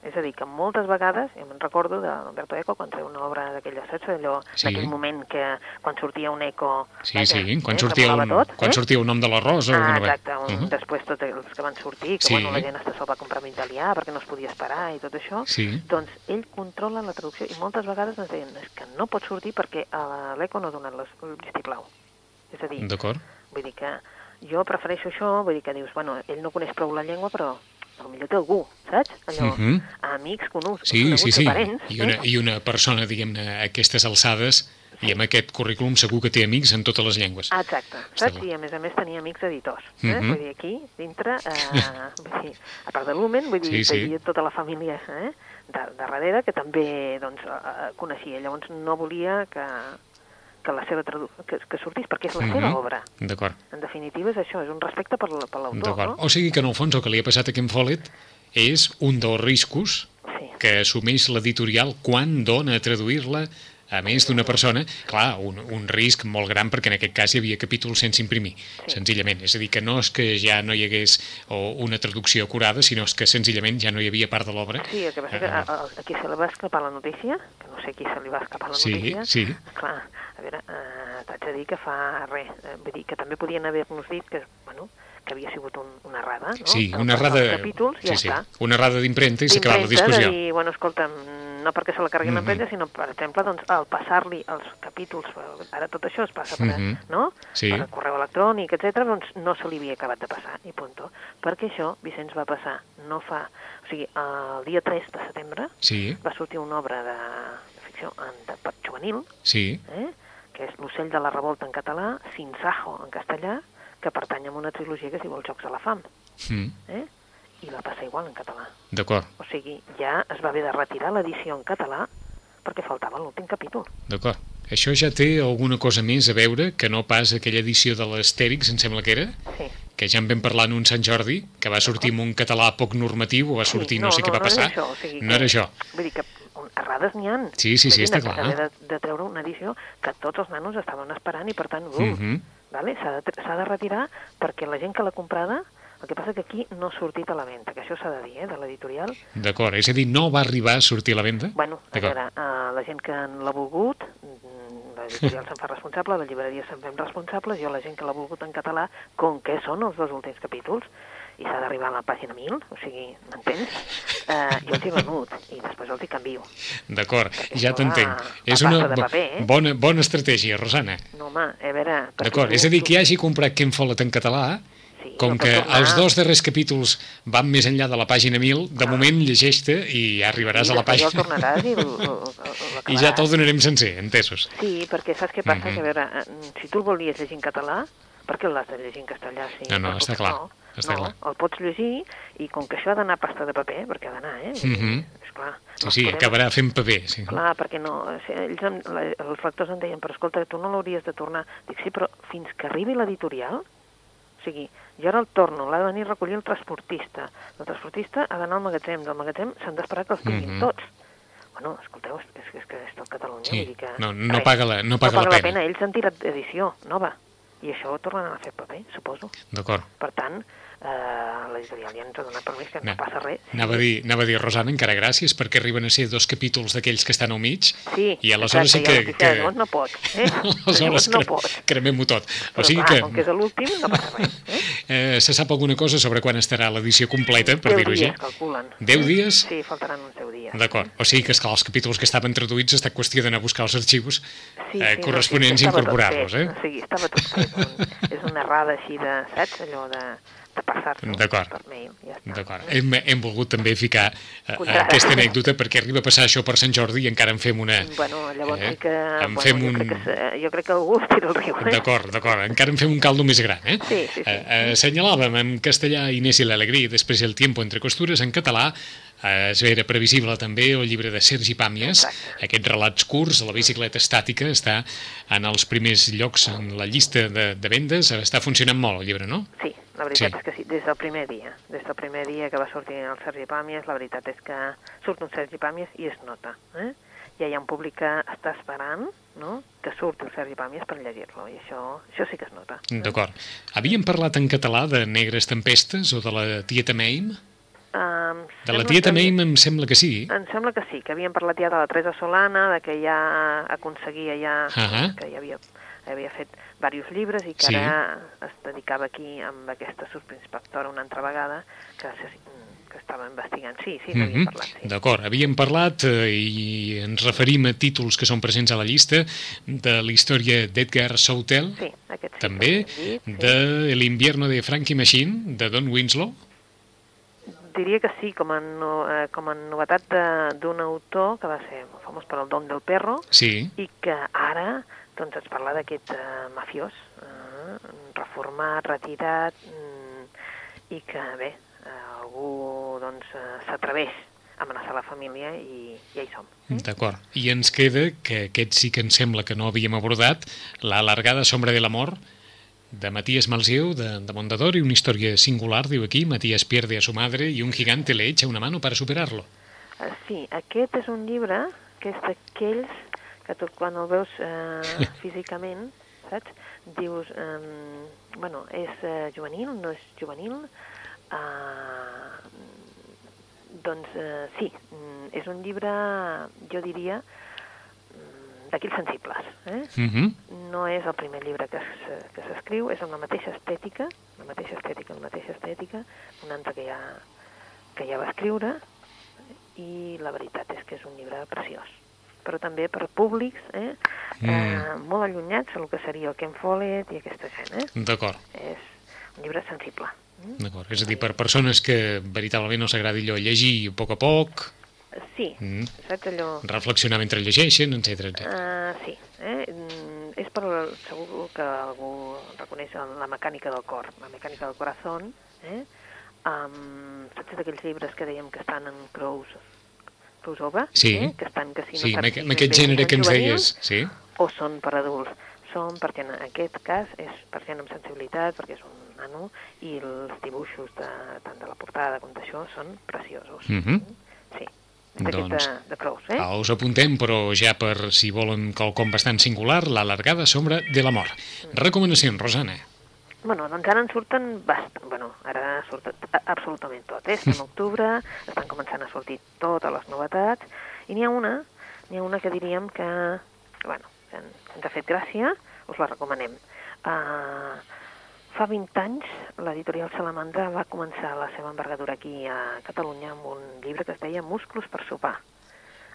Speaker 3: És a dir, que moltes vegades, jo me'n recordo de l'Humberto Eco, quan treu una obra d'aquella, saps? Allò,
Speaker 2: Sí.
Speaker 3: en aquell moment que quan sortia un eco...
Speaker 2: Sí,
Speaker 3: vaja,
Speaker 2: sí, quan,
Speaker 3: eh,
Speaker 2: sortia un,
Speaker 3: tot,
Speaker 2: quan
Speaker 3: eh?
Speaker 2: sortia un nom de la Rosa o
Speaker 3: Ah,
Speaker 2: alguna
Speaker 3: exacte, un,
Speaker 2: Uh -huh.
Speaker 3: després tots els que van sortir, que
Speaker 2: Sí.
Speaker 3: bueno, la gent hasta se'l va comprar en italià perquè no es podia esperar i tot això,
Speaker 2: Sí.
Speaker 3: doncs ell controla la traducció i moltes vegades ens deien és que no pot sortir perquè a l'ECO no donen les, el vistiplau. És a dir, vull dir que jo prefereixo això, vull dir que dius, bueno, ell no coneix prou la llengua, però potser té algú, saps? Allò,
Speaker 2: Mhm.
Speaker 3: amics, coneguts,
Speaker 2: Sí,
Speaker 3: coneguts
Speaker 2: sí, sí.
Speaker 3: parents.
Speaker 2: I una,
Speaker 3: eh?
Speaker 2: I una persona, diguem-ne, a aquestes alçades i amb aquest currículum segur que té amics en totes les llengües.
Speaker 3: Exacte, saps? I a més a més tenia amics editors. Eh?
Speaker 2: Mhm.
Speaker 3: Vull dir, aquí, dintre, eh, [laughs] vull dir, a part de l'Umen, vull dir,
Speaker 2: Sí,
Speaker 3: sí, tota la família eh? de, de darrere que també doncs, eh, coneixia. Llavors no volia que, que la seva tradu que, que sortís, perquè és la
Speaker 2: Mhm.
Speaker 3: seva obra.
Speaker 2: D'acord.
Speaker 3: En definitiva és això, és un respecte per, la- per l'autor,
Speaker 2: D'acord.
Speaker 3: no?
Speaker 2: O sigui que en el fons el que li ha passat a Ken Follett és un dels riscos
Speaker 3: Sí.
Speaker 2: que assumeix l'editorial quan dona a traduir-la a més d'una persona, clar, un, un risc molt gran perquè en aquest cas hi havia capítols sense imprimir,
Speaker 3: Sí.
Speaker 2: senzillament. És a dir, que no és que ja no hi hagués o una traducció acurada, sinó és que senzillament ja no hi havia part de l'obra.
Speaker 3: Sí, el que passa que
Speaker 2: Ah.
Speaker 3: a, a, a qui se li va escapar la notícia, que no sé qui se li va escapar la
Speaker 2: Sí,
Speaker 3: notícia,
Speaker 2: sí.
Speaker 3: clar, a veure, eh, t'haig de dir que fa res, eh, vull dir que també podien haver-nos dit que, bueno, que havia sigut un, una errada, no?
Speaker 2: Sí,
Speaker 3: Que
Speaker 2: una errada...
Speaker 3: capítols,
Speaker 2: sí,
Speaker 3: ja
Speaker 2: sí.
Speaker 3: està.
Speaker 2: Una errada d'impremta i s'ha acabat la discussió.
Speaker 3: Dir, bueno, escolta'm, no perquè se la carregui mm -hmm. l'empresa, sinó, per exemple, doncs, al passar-li els capítols, ara tot això es passa per,
Speaker 2: Mhm.
Speaker 3: no?
Speaker 2: Sí.
Speaker 3: per correu electrònic, etc doncs no se li havia acabat de passar, i punto. Perquè això, Vicenç, va passar no fa... O sigui, el dia 3 de setembre
Speaker 2: Sí,
Speaker 3: va sortir una obra de, de ficció en, de, per juvenil,
Speaker 2: sí,
Speaker 3: eh? Que és L'ocell de la revolta en català, Sinsajo en castellà, que pertany a una trilogia que es diu Els Jocs de la Fam,
Speaker 2: mm,
Speaker 3: eh? i va passar igual en català.
Speaker 2: d'acord,
Speaker 3: O sigui, ja es va haver de retirar l'edició en català perquè faltava l'últim capítol.
Speaker 2: d'acord. Això ja té alguna cosa més a veure que no pas aquella edició de l'Astèrix, em sembla que era,
Speaker 3: Sí.
Speaker 2: que ja en vam parlar en un Sant Jordi, que va sortir amb un català poc normatiu, o va sortir
Speaker 3: sí,
Speaker 2: no, sé què va
Speaker 3: no
Speaker 2: passar.
Speaker 3: Era això, o sigui,
Speaker 2: no era això.
Speaker 3: Vull dir que errades n'hi ha.
Speaker 2: Sí, sí, sí, està clar.
Speaker 3: De, de treure una edició que tots els nanos estaven esperant i, per tant, uh,
Speaker 2: Mhm.
Speaker 3: vale? s'ha de, de retirar perquè la gent que l'ha comprada, el que passa que aquí no ha sortit a la venda, que això s'ha de dir, eh, de l'editorial.
Speaker 2: D'acord, és a dir, no va arribar a sortir a la venda?
Speaker 3: Bueno, a veure, uh, la gent que l'ha volgut, mm, l'editorial se'n fa responsable, la llibreria se'n fem responsables, jo la gent que l'ha volgut en català, com que són els dos últims capítols, i s'ha d'arribar a la pàgina 1000, o sigui, m'entens? Uh, jo els he venut i després els hi canvio.
Speaker 2: D'acord,
Speaker 3: Perquè
Speaker 2: ja t'entenc. És una
Speaker 3: paper, eh?
Speaker 2: bona, bona estratègia, Rosana.
Speaker 3: No, home, a veure... perquè
Speaker 2: D'acord, és a dir, qui hagi comprat Ken Follett en català,
Speaker 3: Sí,
Speaker 2: com que
Speaker 3: tornar.
Speaker 2: els dos darrers capítols van més enllà de la pàgina 1000, de
Speaker 3: Ah.
Speaker 2: moment llegeix-te i ja arribaràs
Speaker 3: I
Speaker 2: a la pàgina...
Speaker 3: tornaràs i... el- [laughs]
Speaker 2: I
Speaker 3: el-
Speaker 2: ja te'l donarem sencer, entesos.
Speaker 3: Sí, perquè saps què passa?
Speaker 2: Mhm.
Speaker 3: Que a veure, eh, si tu el volies llegir en català, per què l'has de llegir en castellà? Si
Speaker 2: No, no, està clar,
Speaker 3: No, no, el pots llegir i com que això ha d'anar pasta de paper, perquè ha d'anar, eh? Dir,
Speaker 2: Mhm.
Speaker 3: Esclar,
Speaker 2: Sí,
Speaker 3: no
Speaker 2: sí,
Speaker 3: podem-
Speaker 2: acabarà fent paper. Sí.
Speaker 3: Clar, perquè no, o sigui, ells, em- la, els lectors em deien, però escolta, tu no l'hauries de tornar. Dic, sí, però fins que arribi l'editorial, o sigui, jo ara el torno, l'ha de venir a recollir el transportista. El transportista ha d'anar al magatzem, del magatzem s'han d'esperar que els tinguin
Speaker 2: Mhm.
Speaker 3: tots. Bueno, escolteu, és, és, és que és tot Catalunya,
Speaker 2: Sí,
Speaker 3: vull dir que...
Speaker 2: no- no
Speaker 3: res,
Speaker 2: paga la- no paga la
Speaker 3: la
Speaker 2: pena.
Speaker 3: pena. Ells han tirat edició nova. i això ho tornaran a fer paper, suposo.
Speaker 2: D'acord.
Speaker 3: Per tant, eh, l'editorial ja ens ha donat permís que no,
Speaker 2: No.
Speaker 3: passa res.
Speaker 2: Anava a, dir, anava a dir, Rosana, encara gràcies, perquè arriben a ser dos capítols d'aquells que estan al mig,
Speaker 3: Sí,
Speaker 2: i aleshores
Speaker 3: exacte,
Speaker 2: sí
Speaker 3: i
Speaker 2: que...
Speaker 3: que... Llavors no pot, eh? [laughs]
Speaker 2: Aleshores
Speaker 3: no pot.
Speaker 2: cremem-ho tot.
Speaker 3: Però
Speaker 2: O sigui
Speaker 3: clar,
Speaker 2: que...
Speaker 3: com que és l'últim, no passa res. Eh? [laughs]
Speaker 2: Eh, se sap alguna cosa sobre quan estarà l'edició completa, per dir-ho així?
Speaker 3: dies, calculen.
Speaker 2: Deu dies?
Speaker 3: Sí, faltaran uns 10 dies.
Speaker 2: D'acord. O sigui que, esclar, els capítols que estaven traduïts està qüestió d'anar a buscar els arxius
Speaker 3: Sí,
Speaker 2: eh,
Speaker 3: sí,
Speaker 2: corresponents i
Speaker 3: no, sí, tot
Speaker 2: incorporar-los, eh?
Speaker 3: O sigui, estava tot fet. Un, és una errada així de, saps, allò de, de passar-nos
Speaker 2: D'acord.
Speaker 3: per mail. Ja.
Speaker 2: D'acord. Hem, hem volgut també ficar eh, aquesta anècdota perquè arriba a passar això per Sant Jordi i encara en fem una...
Speaker 3: Bueno, llavors
Speaker 2: eh?
Speaker 3: sí que...
Speaker 2: En
Speaker 3: bueno,
Speaker 2: fem
Speaker 3: jo,
Speaker 2: un...
Speaker 3: crec que, jo crec que algú es [laughs] tira el riu. Eh?
Speaker 2: D'acord, d'acord. Encara en fem un caldo més gran, eh?
Speaker 3: Sí, sí, sí.
Speaker 2: Eh, eh, assenyalàvem en castellà Inés i l'alegria i després el tiempo entre costures en català eh, era previsible també el llibre de Sergi Pàmies,
Speaker 3: Exacte.
Speaker 2: aquests relats curts, la bicicleta estàtica està en els primers llocs en la llista de, de vendes, està funcionant molt el llibre, no?
Speaker 3: Sí, la veritat
Speaker 2: Sí.
Speaker 3: és que sí, des del primer dia. Des del primer dia que va sortir el Sergi Pàmies, la veritat és que surt un Sergi Pàmies i es nota. Eh? Ja hi ha un públic que està esperant no? que surt el Sergi Pàmies per llegir-lo, i això, això sí que es nota.
Speaker 2: D'acord. Havíem parlat en català de Negres Tempestes o de la Tieta Meim?
Speaker 3: Um,
Speaker 2: De la Tieta Meim em sembla que sí.
Speaker 3: Em sembla que sí, que havíem parlat ja de la Teresa Solana, de que ja aconseguia ja,
Speaker 2: Ahà.
Speaker 3: que ja havia, havia fet diversos llibres i que
Speaker 2: Sí.
Speaker 3: ara es dedicava aquí amb aquesta subinspectora una altra vegada que, que estava investigant. Sí, sí, n'havíem
Speaker 2: Mhm.
Speaker 3: parlat, sí.
Speaker 2: D'acord, havíem parlat eh, i ens referim a títols que són presents a la llista de la història d'Edgar Soutel,
Speaker 3: Sí, sí
Speaker 2: també,
Speaker 3: dit, sí.
Speaker 2: de El invierno de Frankie Machine, de Don Winslow.
Speaker 3: Diria que sí, com a, no, eh, com a novetat d'un autor que va ser famós per el Don del Perro
Speaker 2: Sí,
Speaker 3: i que ara doncs, ens parla d'aquest eh, mafiós, eh, reformat, retirat, mm, i que, bé, eh, algú doncs, eh, s'atreveix a amenaçar la família i ja hi som.
Speaker 2: d'acord. I ens queda, que aquest sí que em sembla que no havíem abordat, La alargada sombra de l'amor, de Matías Malsieu, de, de Mondador, i una història singular, diu aquí, Matías pierde a su madre y un gigante le echa una mano para superarlo.
Speaker 3: Eh, sí, aquest és un llibre que és d'aquells que tu quan el veus eh, [laughs] físicament, saps? Dius, eh, bueno, és eh, juvenil, no és juvenil? Eh, doncs eh, sí, mm, és un llibre, jo diria, d'aquells sensibles. Eh?
Speaker 2: Uh -huh.
Speaker 3: no és el primer llibre que s'escriu, és amb la mateixa estètica, la mateixa estètica, la mateixa estètica, un altre que ja, que ja va escriure, i la veritat és que és un llibre preciós. Però també per públics eh,
Speaker 2: Mm.
Speaker 3: eh, molt allunyats del que seria el Ken Follett i aquesta gent. Eh?
Speaker 2: D'acord.
Speaker 3: És un llibre sensible.
Speaker 2: D'acord, és a dir, per persones que veritablement no s'agradi allò llegir a poc a poc,
Speaker 3: Sí,
Speaker 2: Mm.
Speaker 3: saps allò...
Speaker 2: reflexionar mentre llegeixen, etc.
Speaker 3: Uh, sí, eh? Mm, és per, segur que algú reconeix la mecànica del cor, la mecànica del corazón, eh? Um, saps d'aquells llibres que dèiem que estan en crous, crossover?
Speaker 2: Sí.
Speaker 3: Eh? Que estan, que si no
Speaker 2: Sí,
Speaker 3: saps si
Speaker 2: amb aquest gènere que ens deies, sí?
Speaker 3: O són per adults. Són perquè en aquest cas és per gent amb sensibilitat, perquè és un nano, i els dibuixos de, tant de la portada com d'això són preciosos.
Speaker 2: Mhm.
Speaker 3: Sí, és d'aquest
Speaker 2: Doncs,
Speaker 3: de, crous, eh?
Speaker 2: Ah, us apuntem, però ja per si volen quelcom bastant singular, la largada sombra de la mort. Recomanacions, Rosana.
Speaker 3: Bueno, doncs ara en surten bastant, bueno, ara surt a- absolutament tot, eh? Estem a [laughs] octubre, estan començant a sortir totes les novetats, i n'hi ha una, n'hi ha una que diríem que, bueno, ens ha fet gràcia, us la recomanem. Uh, fa 20 anys l'editorial Salamandra va començar la seva envergadura aquí a Catalunya amb un llibre que es deia Musclos per sopar.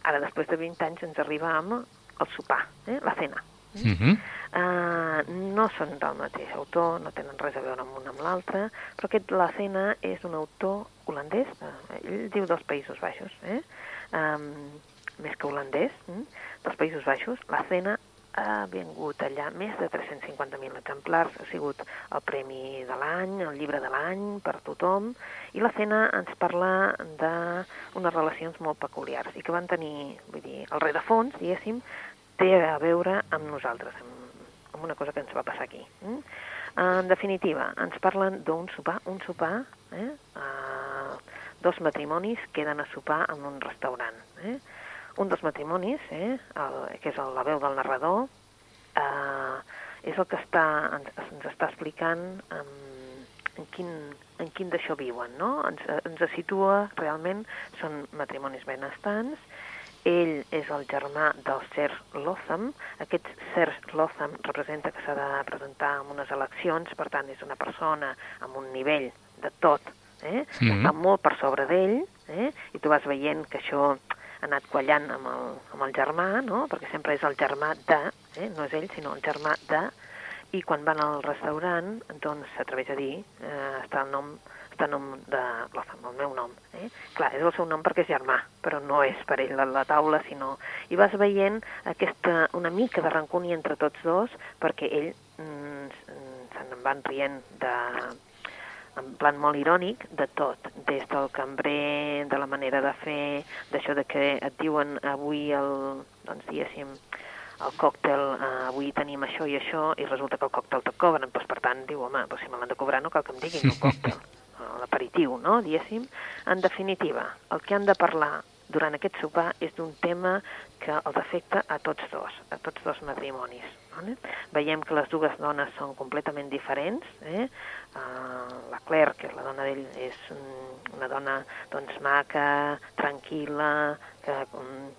Speaker 3: Ara, després de 20 anys, ens arriba amb el sopar, eh? la cena.
Speaker 2: Uh -huh.
Speaker 3: Uh, no són del mateix autor, no tenen res a veure amb un amb l'altre, però aquest La Cena és un autor holandès, uh, ell diu dels Països Baixos, eh? um, més que holandès, mm? dels Països Baixos. La Cena ha vingut allà més de 350.000 exemplars, ha sigut el premi de l'any, el llibre de l'any per tothom, i la Cena ens parla d'unes relacions molt peculiars i que van tenir, vull dir, el rerefons, diguéssim, té a veure amb nosaltres, amb, amb una cosa que ens va passar aquí. Mm? En definitiva, ens parlen d'un sopar, un sopar, eh? uh, dos matrimonis queden a sopar en un restaurant. Eh? Un dels matrimonis, eh? el, que és el, la veu del narrador, uh, és el que està, ens, ens està explicant en, en quin, en quin d'això viuen, no? Ens, ens situa realment, són matrimonis benestants, ell és el germà del Ser Lotham. Aquest Ser Lotham representa que s'ha de presentar en unes eleccions, per tant, és una persona amb un nivell de tot, eh? Mm -hmm. està molt per sobre d'ell, eh? i tu vas veient que això anat quallant amb el, amb el germà, no? perquè sempre és el germà de, eh? no és ell, sinó el germà de, i quan van al restaurant, doncs s'atreveix a dir, eh, està el nom està nom de l'Ozam, el meu nom. Eh? Clar, és el seu nom perquè és germà, però no és per ell a la taula, sinó... I vas veient aquesta, una mica de rancúnia entre tots dos, perquè ell mm, se'n van rient de, en plan molt irònic, de tot, des del cambrer, de la manera de fer, d'això de que et diuen avui el, doncs diguéssim, el còctel, eh, avui tenim això i això, i resulta que el còctel te'l cobren, doncs per tant diu, home, doncs si me l'han de cobrar no cal que em diguin el còctel. l'aperitiu, no?, diguéssim. En definitiva, el que han de parlar durant aquest sopar és d'un tema que els afecta a tots dos, a tots dos matrimonis. Vale? Veiem que les dues dones són completament diferents. Eh? Uh, la Claire, que és la dona d'ell, és una dona doncs, maca, tranquil·la, que,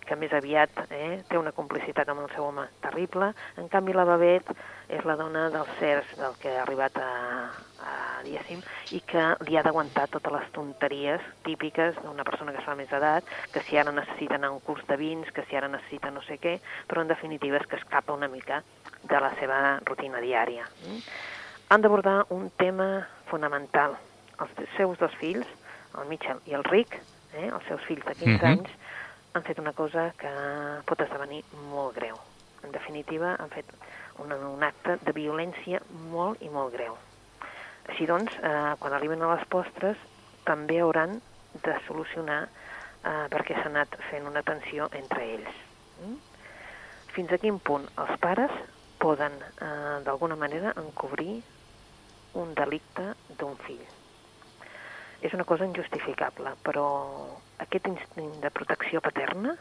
Speaker 3: que més aviat eh, té una complicitat amb el seu home terrible. En canvi, la Babette és la dona dels Cers, del que ha arribat a, a diguéssim, i que li ha d'aguantar totes les tonteries típiques d'una persona que es fa més edat, que si ara necessita anar a un curs de vins, que si ara necessita no sé què, però en definitiva és que escapa una mica de la seva rutina diària. Mm? Han d'abordar un tema fonamental. Els seus dos fills, el Mitchell i el Rick, eh, els seus fills de 15 uh -huh. anys, han fet una cosa que pot esdevenir molt greu. En definitiva, han fet un, un acte de violència molt i molt greu. Així doncs, eh, quan arriben a les postres, també hauran de solucionar eh, perquè s'ha anat fent una tensió entre ells. Mm? Fins a quin punt els pares poden, eh, d'alguna manera, encobrir un delicte d'un fill. És una cosa injustificable, però aquest instint de protecció paterna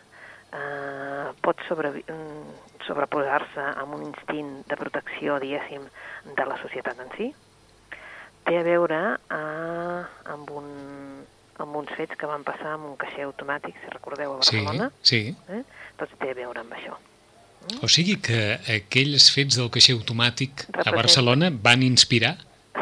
Speaker 3: eh, pot sobre, mm, sobreposar-se amb un instint de protecció, diguéssim, de la societat en si. Té a veure eh, amb, un, amb uns fets que van passar amb un caixer automàtic, si recordeu, a Barcelona.
Speaker 2: Sí, sí.
Speaker 3: Eh? Doncs té a veure amb això.
Speaker 2: O sigui que aquells fets del caixer automàtic a Barcelona van inspirar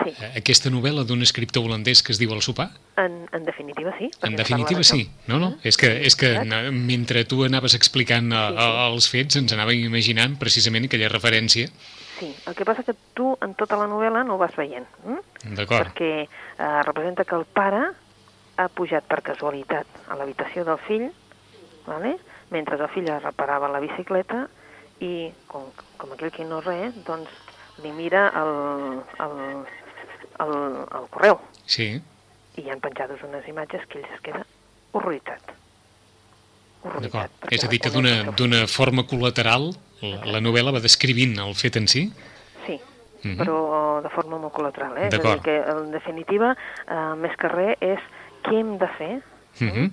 Speaker 3: sí.
Speaker 2: aquesta novel·la d'un escriptor holandès que es diu El sopar?
Speaker 3: En, en definitiva, sí.
Speaker 2: En definitiva, sí. No, no, és que, és que mentre tu anaves explicant sí, sí. els fets ens anàvem imaginant precisament aquella referència.
Speaker 3: Sí, el que passa que tu en tota la novel·la no ho vas veient.
Speaker 2: Hm? D'acord.
Speaker 3: Perquè eh, representa que el pare ha pujat per casualitat a l'habitació del fill, vale? mentre el fill reparava la bicicleta, i com, com aquell que no res, doncs li mira el, el, el, el correu.
Speaker 2: Sí.
Speaker 3: I hi han penjades unes imatges que ell es queda horroritzat.
Speaker 2: Horroritzat. És a dir, que d'una forma col·lateral la, la novel·la va descrivint el fet en si?
Speaker 3: Sí, uh mhm. -huh. però de forma molt col·lateral. Eh? És a dir, que en definitiva, eh, més que res, és què hem de fer
Speaker 2: uh mhm. -huh.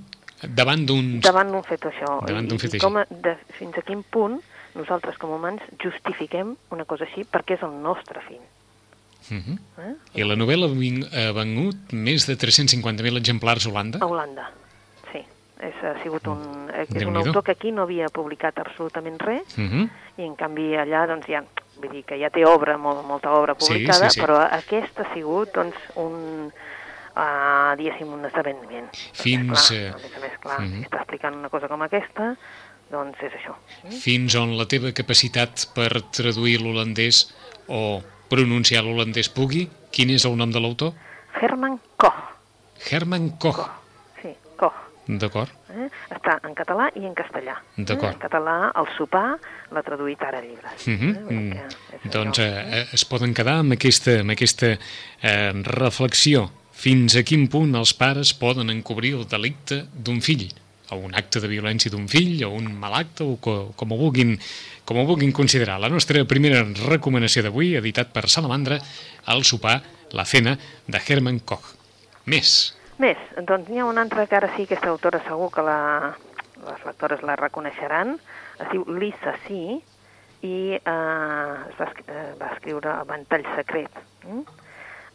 Speaker 2: davant d'un...
Speaker 3: Davant d'un fet això.
Speaker 2: Davant d'un fet
Speaker 3: I, i com a, de, fins a quin punt nosaltres com a humans justifiquem una cosa així perquè és el nostre fill.
Speaker 2: Uh mhm. -huh. eh? I la novel·la ha vengut més de 350.000 exemplars a Holanda?
Speaker 3: A Holanda, sí. És, ha sigut un, eh, és un autor que aquí no havia publicat absolutament res, uh mhm. -huh. i en canvi allà doncs, ja, vull dir que ja té obra, molt, molta obra publicada, sí, sí, sí. però aquest ha sigut doncs, un, uh, diguéssim, un esdeveniment.
Speaker 2: Fins...
Speaker 3: Clar, a més a més, clar, uh mhm. -huh. si està explicant una cosa com aquesta, doncs és això.
Speaker 2: Fins on la teva capacitat per traduir l'holandès o pronunciar l'holandès pugui? Quin és el nom de l'autor?
Speaker 3: Herman Koch.
Speaker 2: Herman Koch.
Speaker 3: Koch. Sí, Koch.
Speaker 2: D'acord.
Speaker 3: Eh? Està en català i en castellà.
Speaker 2: D'acord. Eh?
Speaker 3: En català, el sopar, l'ha traduït ara a llibres.
Speaker 2: Uh -huh. eh? Doncs eh, es poden quedar amb aquesta, amb aquesta eh, reflexió. Fins a quin punt els pares poden encobrir el delicte d'un fill? O un acte de violència d'un fill, o un mal acte, o co com, ho vulguin, com ho vulguin considerar. La nostra primera recomanació d'avui, editat per Salamandra, el sopar, la cena, de Herman Koch. Més.
Speaker 3: Més. Doncs n'hi ha una altra que ara sí, aquesta autora segur que la, les lectores la reconeixeran. Es diu Lisa C. i eh, va, eh, va escriure El ventall secret. Mm?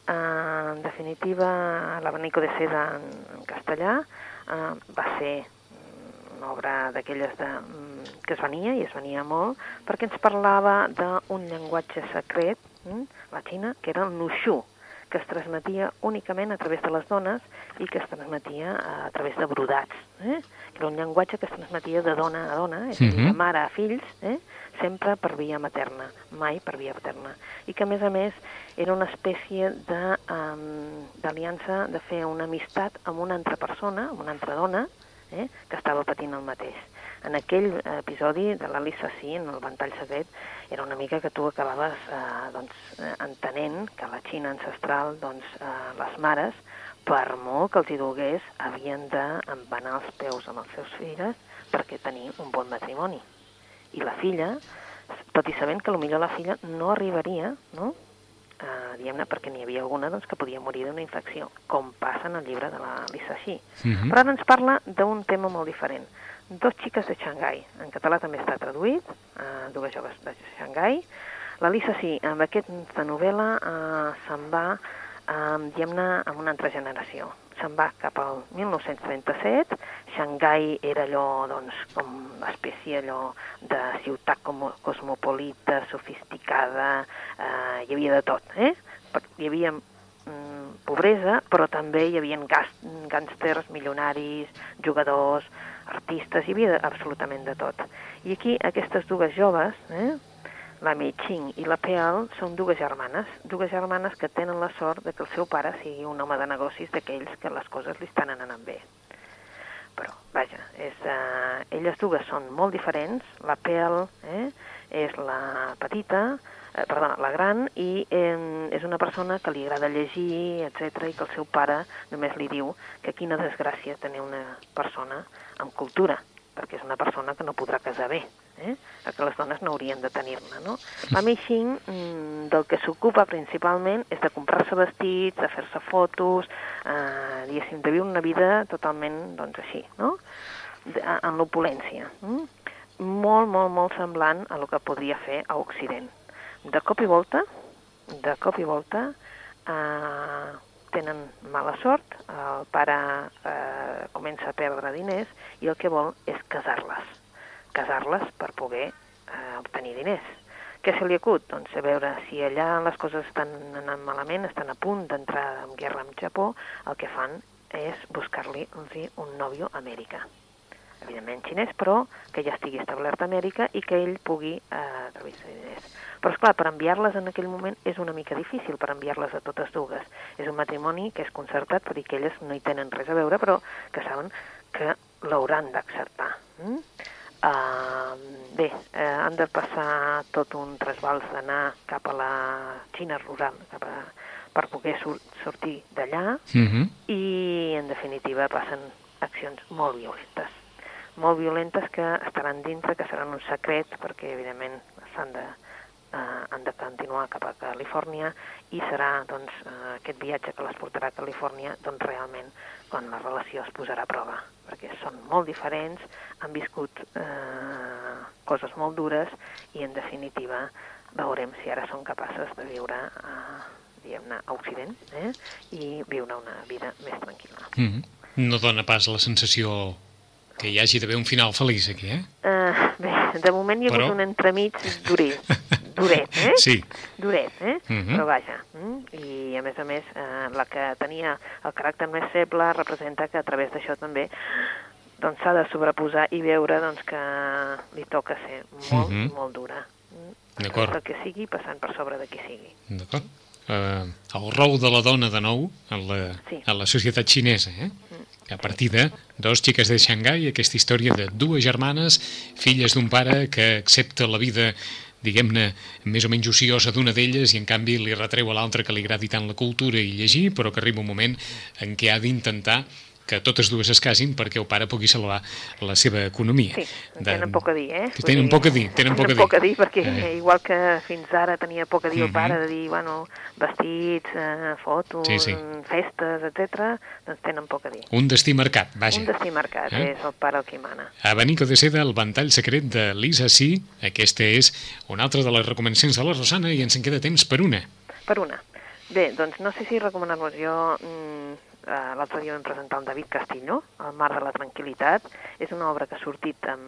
Speaker 3: Eh, en definitiva, l'abanico de seda en, en castellà eh, va ser una obra d'aquelles de, mm, que es venia, i es venia molt, perquè ens parlava d'un llenguatge secret, mm, la Xina, que era el Nushu, que es transmetia únicament a través de les dones i que es transmetia a través de brodats. Eh? Que era un llenguatge que es transmetia de dona a dona, és a dir, de
Speaker 2: Mhm.
Speaker 3: mare a fills, eh? sempre per via materna, mai per via paterna. I que, a més a més, era una espècie de, um, d'aliança de fer una amistat amb una altra persona, amb una altra dona, eh? que estava patint el mateix. En aquell episodi de l'Alissa Sí, en el ventall secret, era una mica que tu acabaves eh, doncs, eh, entenent que la Xina ancestral doncs, eh, les mares, per molt que els hi dolgués, havien d'embanar els peus amb els seus filles perquè tenir un bon matrimoni. I la filla, tot i sabent que potser la filla no arribaria, no?, eh, diguem-ne, perquè n'hi havia alguna doncs, que podia morir d'una infecció, com passa en el llibre de la Lisa Xi.
Speaker 2: Mhm.
Speaker 3: Però ara ens parla d'un tema molt diferent. Dos xiques de Xangai. En català també està traduït, eh, dues joves de Xangai. La Lisa sí, amb aquesta novel·la eh, se'n va, eh, diguem-ne, amb una altra generació. Se'n va cap al 1937. Xangai era allò, doncs, com una espècie allò de ciutat com cosmopolita, sofisticada, eh, hi havia de tot, eh? Hi havia mm, pobresa, però també hi havia gàngsters, milionaris, jugadors, artistes, hi havia absolutament de tot. I aquí aquestes dues joves, eh, la Mei Ching i la Peal, són dues germanes, dues germanes que tenen la sort de que el seu pare sigui un home de negocis d'aquells que les coses li estan anant bé. Però, vaja, és, eh, elles dues són molt diferents. La Pearl eh, és la petita, eh, perdona, la gran, i eh, és una persona que li agrada llegir, etc i que el seu pare només li diu que quina desgràcia tenir una persona amb cultura, perquè és una persona que no podrà casar bé, eh? que les dones no haurien de tenir-ne. No? La Mei Xing mm, del que s'ocupa principalment és de comprar-se vestits, de fer-se fotos, eh, diguéssim, de viure una vida totalment doncs, així, no? de, en l'opulència. Mm? Molt, molt, molt semblant a el que podria fer a Occident. De cop i volta, de cop i volta, eh, tenen mala sort, el pare eh, comença a perdre diners i el que vol és casar-les. Casar-les per poder eh, obtenir diners. Què se li acut? Doncs a veure si allà les coses estan anant malament, estan a punt d'entrar en guerra amb Japó, el que fan és buscar-li un nòvio a Amèrica. Evidentment xinès, però que ja estigui establert a Amèrica i que ell pugui eh, revisar diners. Però, esclar, per enviar-les en aquell moment és una mica difícil per enviar-les a totes dues. És un matrimoni que és concertat, per dir que elles no hi tenen res a veure, però que saben que l'hauran d'acceptar. Mm? Uh, bé, uh, han de passar tot un trasbals d'anar cap a la Xina rural, cap a, per poder sur sortir d'allà,
Speaker 2: Mm -hmm.
Speaker 3: i en definitiva passen accions molt violentes. Molt violentes que estaran dintre, que seran un secret, perquè evidentment s'han de, eh, han de continuar cap a Califòrnia i serà doncs, eh, aquest viatge que les portarà a Califòrnia doncs, realment quan la relació es posarà a prova, perquè són molt diferents, han viscut eh, coses molt dures i en definitiva veurem si ara són capaces de viure eh, diguem-ne, a Occident eh? i viure una vida més tranquil·la.
Speaker 2: Mm -hmm. No dona pas la sensació que hi hagi d'haver un final feliç aquí, eh?
Speaker 3: Uh, bé, de moment hi ha
Speaker 2: Però-
Speaker 3: hagut un entremig duret, [laughs] duret, eh?
Speaker 2: Sí.
Speaker 3: Duret, eh?
Speaker 2: Mhm.
Speaker 3: Però vaja, mm? i a més a més, eh, la que tenia el caràcter més feble representa que a través d'això també doncs s'ha de sobreposar i veure doncs, que li toca ser molt,
Speaker 2: Mhm.
Speaker 3: molt dura. Mm?
Speaker 2: D'acord.
Speaker 3: El que sigui, passant per sobre de qui sigui.
Speaker 2: D'acord? Uh, el rol de la dona de nou en la,
Speaker 3: Sí.
Speaker 2: en la societat xinesa, eh? A partir de dos xiques de Xangai, aquesta història de dues germanes, filles d'un pare que accepta la vida diguem-ne, més o menys ociosa d'una d'elles i en canvi li retreu a l'altra que li agradi tant la cultura i llegir, però que arriba un moment en què ha d'intentar que totes dues es casin perquè el pare pugui salvar la seva economia.
Speaker 3: Sí, de... tenen poc a dir, eh?
Speaker 2: Que tenen poc a dir, tenen poc a dir.
Speaker 3: poc a dir, perquè eh. igual que fins ara tenia poc a dir uh -huh. el mhm. pare, de dir, bueno, vestits, eh, fotos, sí, sí. festes, etc, doncs tenen poc a dir.
Speaker 2: Un destí marcat, vaja.
Speaker 3: Un destí marcat, eh? és el pare el qui mana.
Speaker 2: Abanico de seda, el ventall secret de Lisa C. Aquesta és una altra de les recomanacions de la Rosana i ens en queda temps per una.
Speaker 3: Per una. Bé, doncs no sé si recomanar-vos jo... Mm, eh, l'altre dia vam presentar el David Castillo, El mar de la tranquil·litat. És una obra que ha sortit en,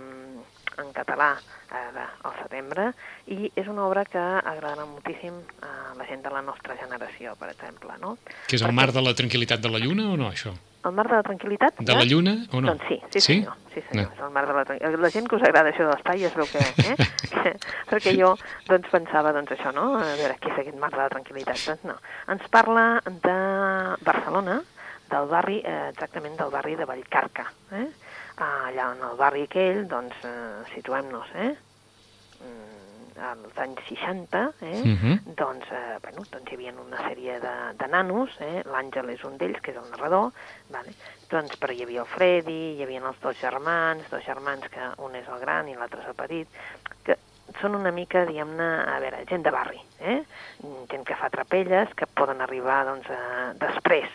Speaker 3: en català ara al setembre i és una obra que agradarà moltíssim a la gent de la nostra generació, per exemple. No?
Speaker 2: Que és el Perquè... mar de la tranquil·litat de la lluna o no, això?
Speaker 3: El mar de la tranquil·litat?
Speaker 2: De ja? la lluna o no?
Speaker 3: Doncs sí, sí, sí? senyor. Sí, senyor. No. el mar de la tranquil·litat. La gent que us agrada això de l'espai es veu que... Eh? [laughs] Perquè jo doncs, pensava doncs, això, no? A veure, què és aquest mar de la tranquil·litat? Doncs no. Ens parla de Barcelona, del barri, eh, exactament del barri de Vallcarca. Eh? Allà en el barri aquell, doncs, eh, situem-nos, eh? Mm, als anys 60, eh? Uh -huh. doncs, eh, bueno, doncs hi havia una sèrie de, de nanos, eh? l'Àngel és un d'ells, que és el narrador, vale? doncs, però hi havia el Freddy, hi havia els dos germans, dos germans que un és el gran i l'altre és el petit, que són una mica, diguem-ne, a veure, gent de barri, eh? gent que fa trapelles, que poden arribar doncs, a, després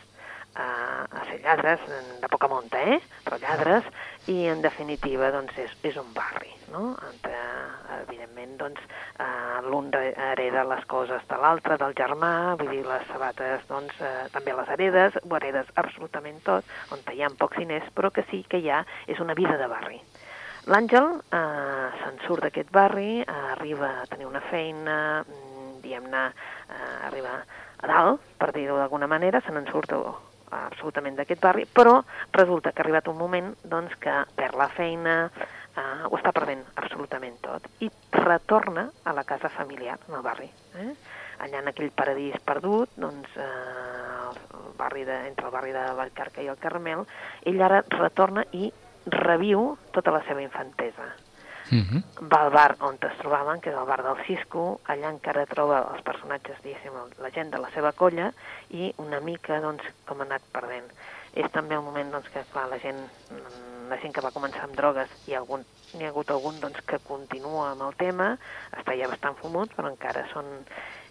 Speaker 3: a, a ser lladres de poca monta, eh? però lladres, i en definitiva doncs, és, és un barri, no? Entre, evidentment, doncs, eh, l'un hereda les coses de l'altre, del germà, vull dir, les sabates doncs, eh, també les heredes, ho heredes absolutament tot, on hi ha pocs diners, però que sí que hi ha, és una vida de barri. L'Àngel eh, se'n surt d'aquest barri, eh, arriba a tenir una feina, mm, diguem-ne, eh, arriba a dalt, per dir-ho d'alguna manera, se n'en surt absolutament d'aquest barri, però resulta que ha arribat un moment doncs, que perd la feina, eh, ho està perdent absolutament tot, i retorna a la casa familiar, en el barri. Eh? Allà en aquell paradís perdut, doncs, eh, el barri de, entre el barri de Vallcarca i el Carmel, ell ara retorna i reviu tota la seva infantesa. -huh. Va al bar on es trobaven, que és el bar del Cisco, allà encara troba els personatges, diguéssim, la gent de la seva colla, i una mica, doncs, com ha anat perdent. És també el moment, doncs, que, clar, la gent, la gent que va començar amb drogues, ha, algun, hi ha hagut algun, doncs, que continua amb el tema, està ja bastant fumut, però encara són...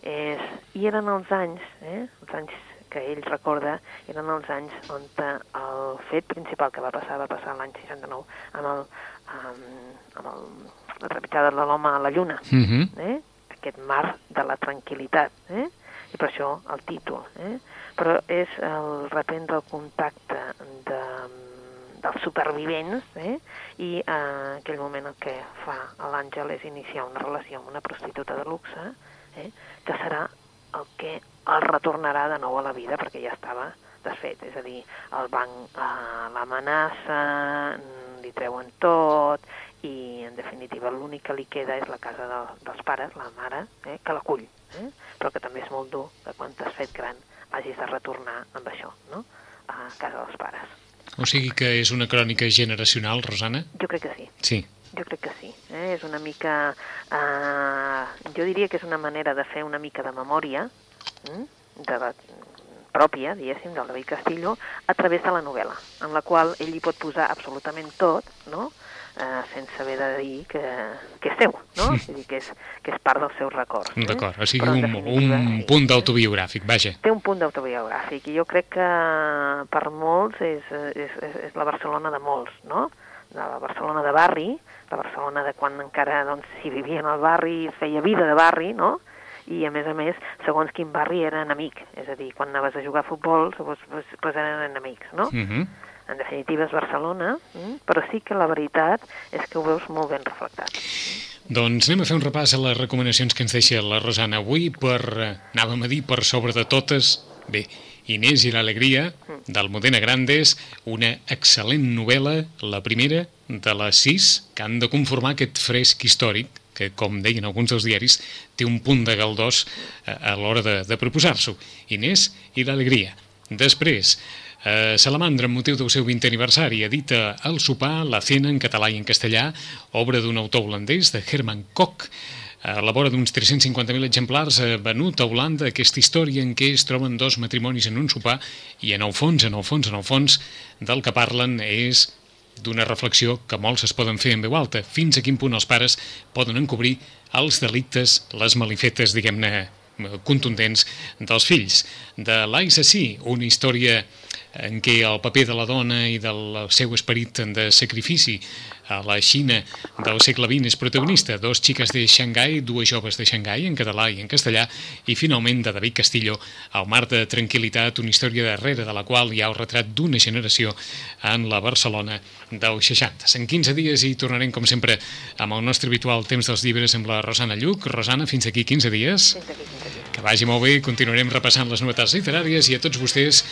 Speaker 3: És... I eren els anys, eh? els anys que ell recorda eren els anys on el fet principal que va passar va passar l'any 69 amb el, amb, amb el, la trepitjada de l'home a la lluna, uh mhm. -huh. eh? aquest mar de la tranquil·litat, eh? i per això el títol. Eh? Però és el reprendre el contacte de, dels supervivents eh? i en aquell moment el que fa l'Àngel és iniciar una relació amb una prostituta de luxe eh? que serà el que el retornarà de nou a la vida perquè ja estava desfet, és a dir, el banc eh, l'amenaça, li treuen tot i en definitiva l'únic que li queda és la casa de, dels pares, la mare, eh, que l'acull, eh? però que també és molt dur que quan t'has fet gran hagis de retornar amb això, no? a casa dels pares.
Speaker 2: O sigui que és una crònica generacional, Rosana?
Speaker 3: Jo crec que sí.
Speaker 2: Sí.
Speaker 3: Jo crec que sí. Eh? És una mica... Eh, jo diria que és una manera de fer una mica de memòria eh? de la, pròpia, diguéssim, del David Castillo, a través de la novel·la, en la qual ell hi pot posar absolutament tot, no?, eh, sense haver de dir que, que és seu, no? Mm. Vull dir que és, que és part dels seus records.
Speaker 2: Eh? D'acord, o sigui, un, un sí. punt d'autobiogràfic, vaja.
Speaker 3: Té un punt d'autobiogràfic i jo crec que per molts és, és, és, és la Barcelona de molts, no? De la Barcelona de barri, la Barcelona de quan encara doncs, s'hi vivia en el barri, feia vida de barri, no? i a més a més, segons quin barri era enemic, és a dir, quan anaves a jugar a futbol, doncs, doncs, doncs eren enemics, no? Uh mhm. -huh. En definitiva és Barcelona, mm? però sí que la veritat és que ho veus molt ben reflectat.
Speaker 2: Doncs anem a fer un repàs a les recomanacions que ens deixa la Rosana avui per, eh, anàvem a dir, per sobre de totes, bé, Inés i l'alegria, mm. del Modena Grandes, una excel·lent novel·la, la primera de les sis, que han de conformar aquest fresc històric que, com deien alguns dels diaris, té un punt de galdós a, a l'hora de, de proposar-s'ho. Inés i l'alegria. Després, eh, Salamandra, amb motiu del seu 20 aniversari, edita El sopar, la cena en català i en castellà, obra d'un autor holandès, de Herman Koch, a la vora d'uns 350.000 exemplars eh, venut a Holanda, aquesta història en què es troben dos matrimonis en un sopar i en el fons, en el fons, en el fons del que parlen és d'una reflexió que molts es poden fer en veu alta. Fins a quin punt els pares poden encobrir els delictes, les malifetes, diguem-ne, contundents dels fills. De l'Aissací, una història en què el paper de la dona i del seu esperit de sacrifici a la Xina del segle XX és protagonista. Dos xiques de Xangai, dues joves de Xangai, en català i en castellà, i finalment de David Castillo, al mar de tranquil·litat, una història darrere de la qual hi ha el retrat d'una generació en la Barcelona dels 60. En 15 dies i tornarem, com sempre, amb el nostre habitual temps dels llibres amb la Rosana Lluc. Rosana, fins aquí 15 dies.
Speaker 3: Fins aquí, fins aquí.
Speaker 2: Que vagi molt bé, continuarem repassant les novetats literàries i a tots vostès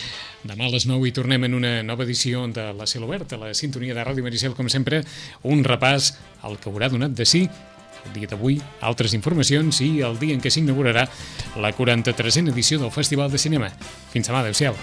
Speaker 2: demà a les 9 i tornem en una nova edició de la Cel Obert, a la sintonia de Ràdio Maricel, com sempre, un repàs al que haurà donat de sí el dia d'avui, altres informacions i el dia en què s'inaugurarà la 43a edició del Festival de Cinema. Fins demà, adeu-siau.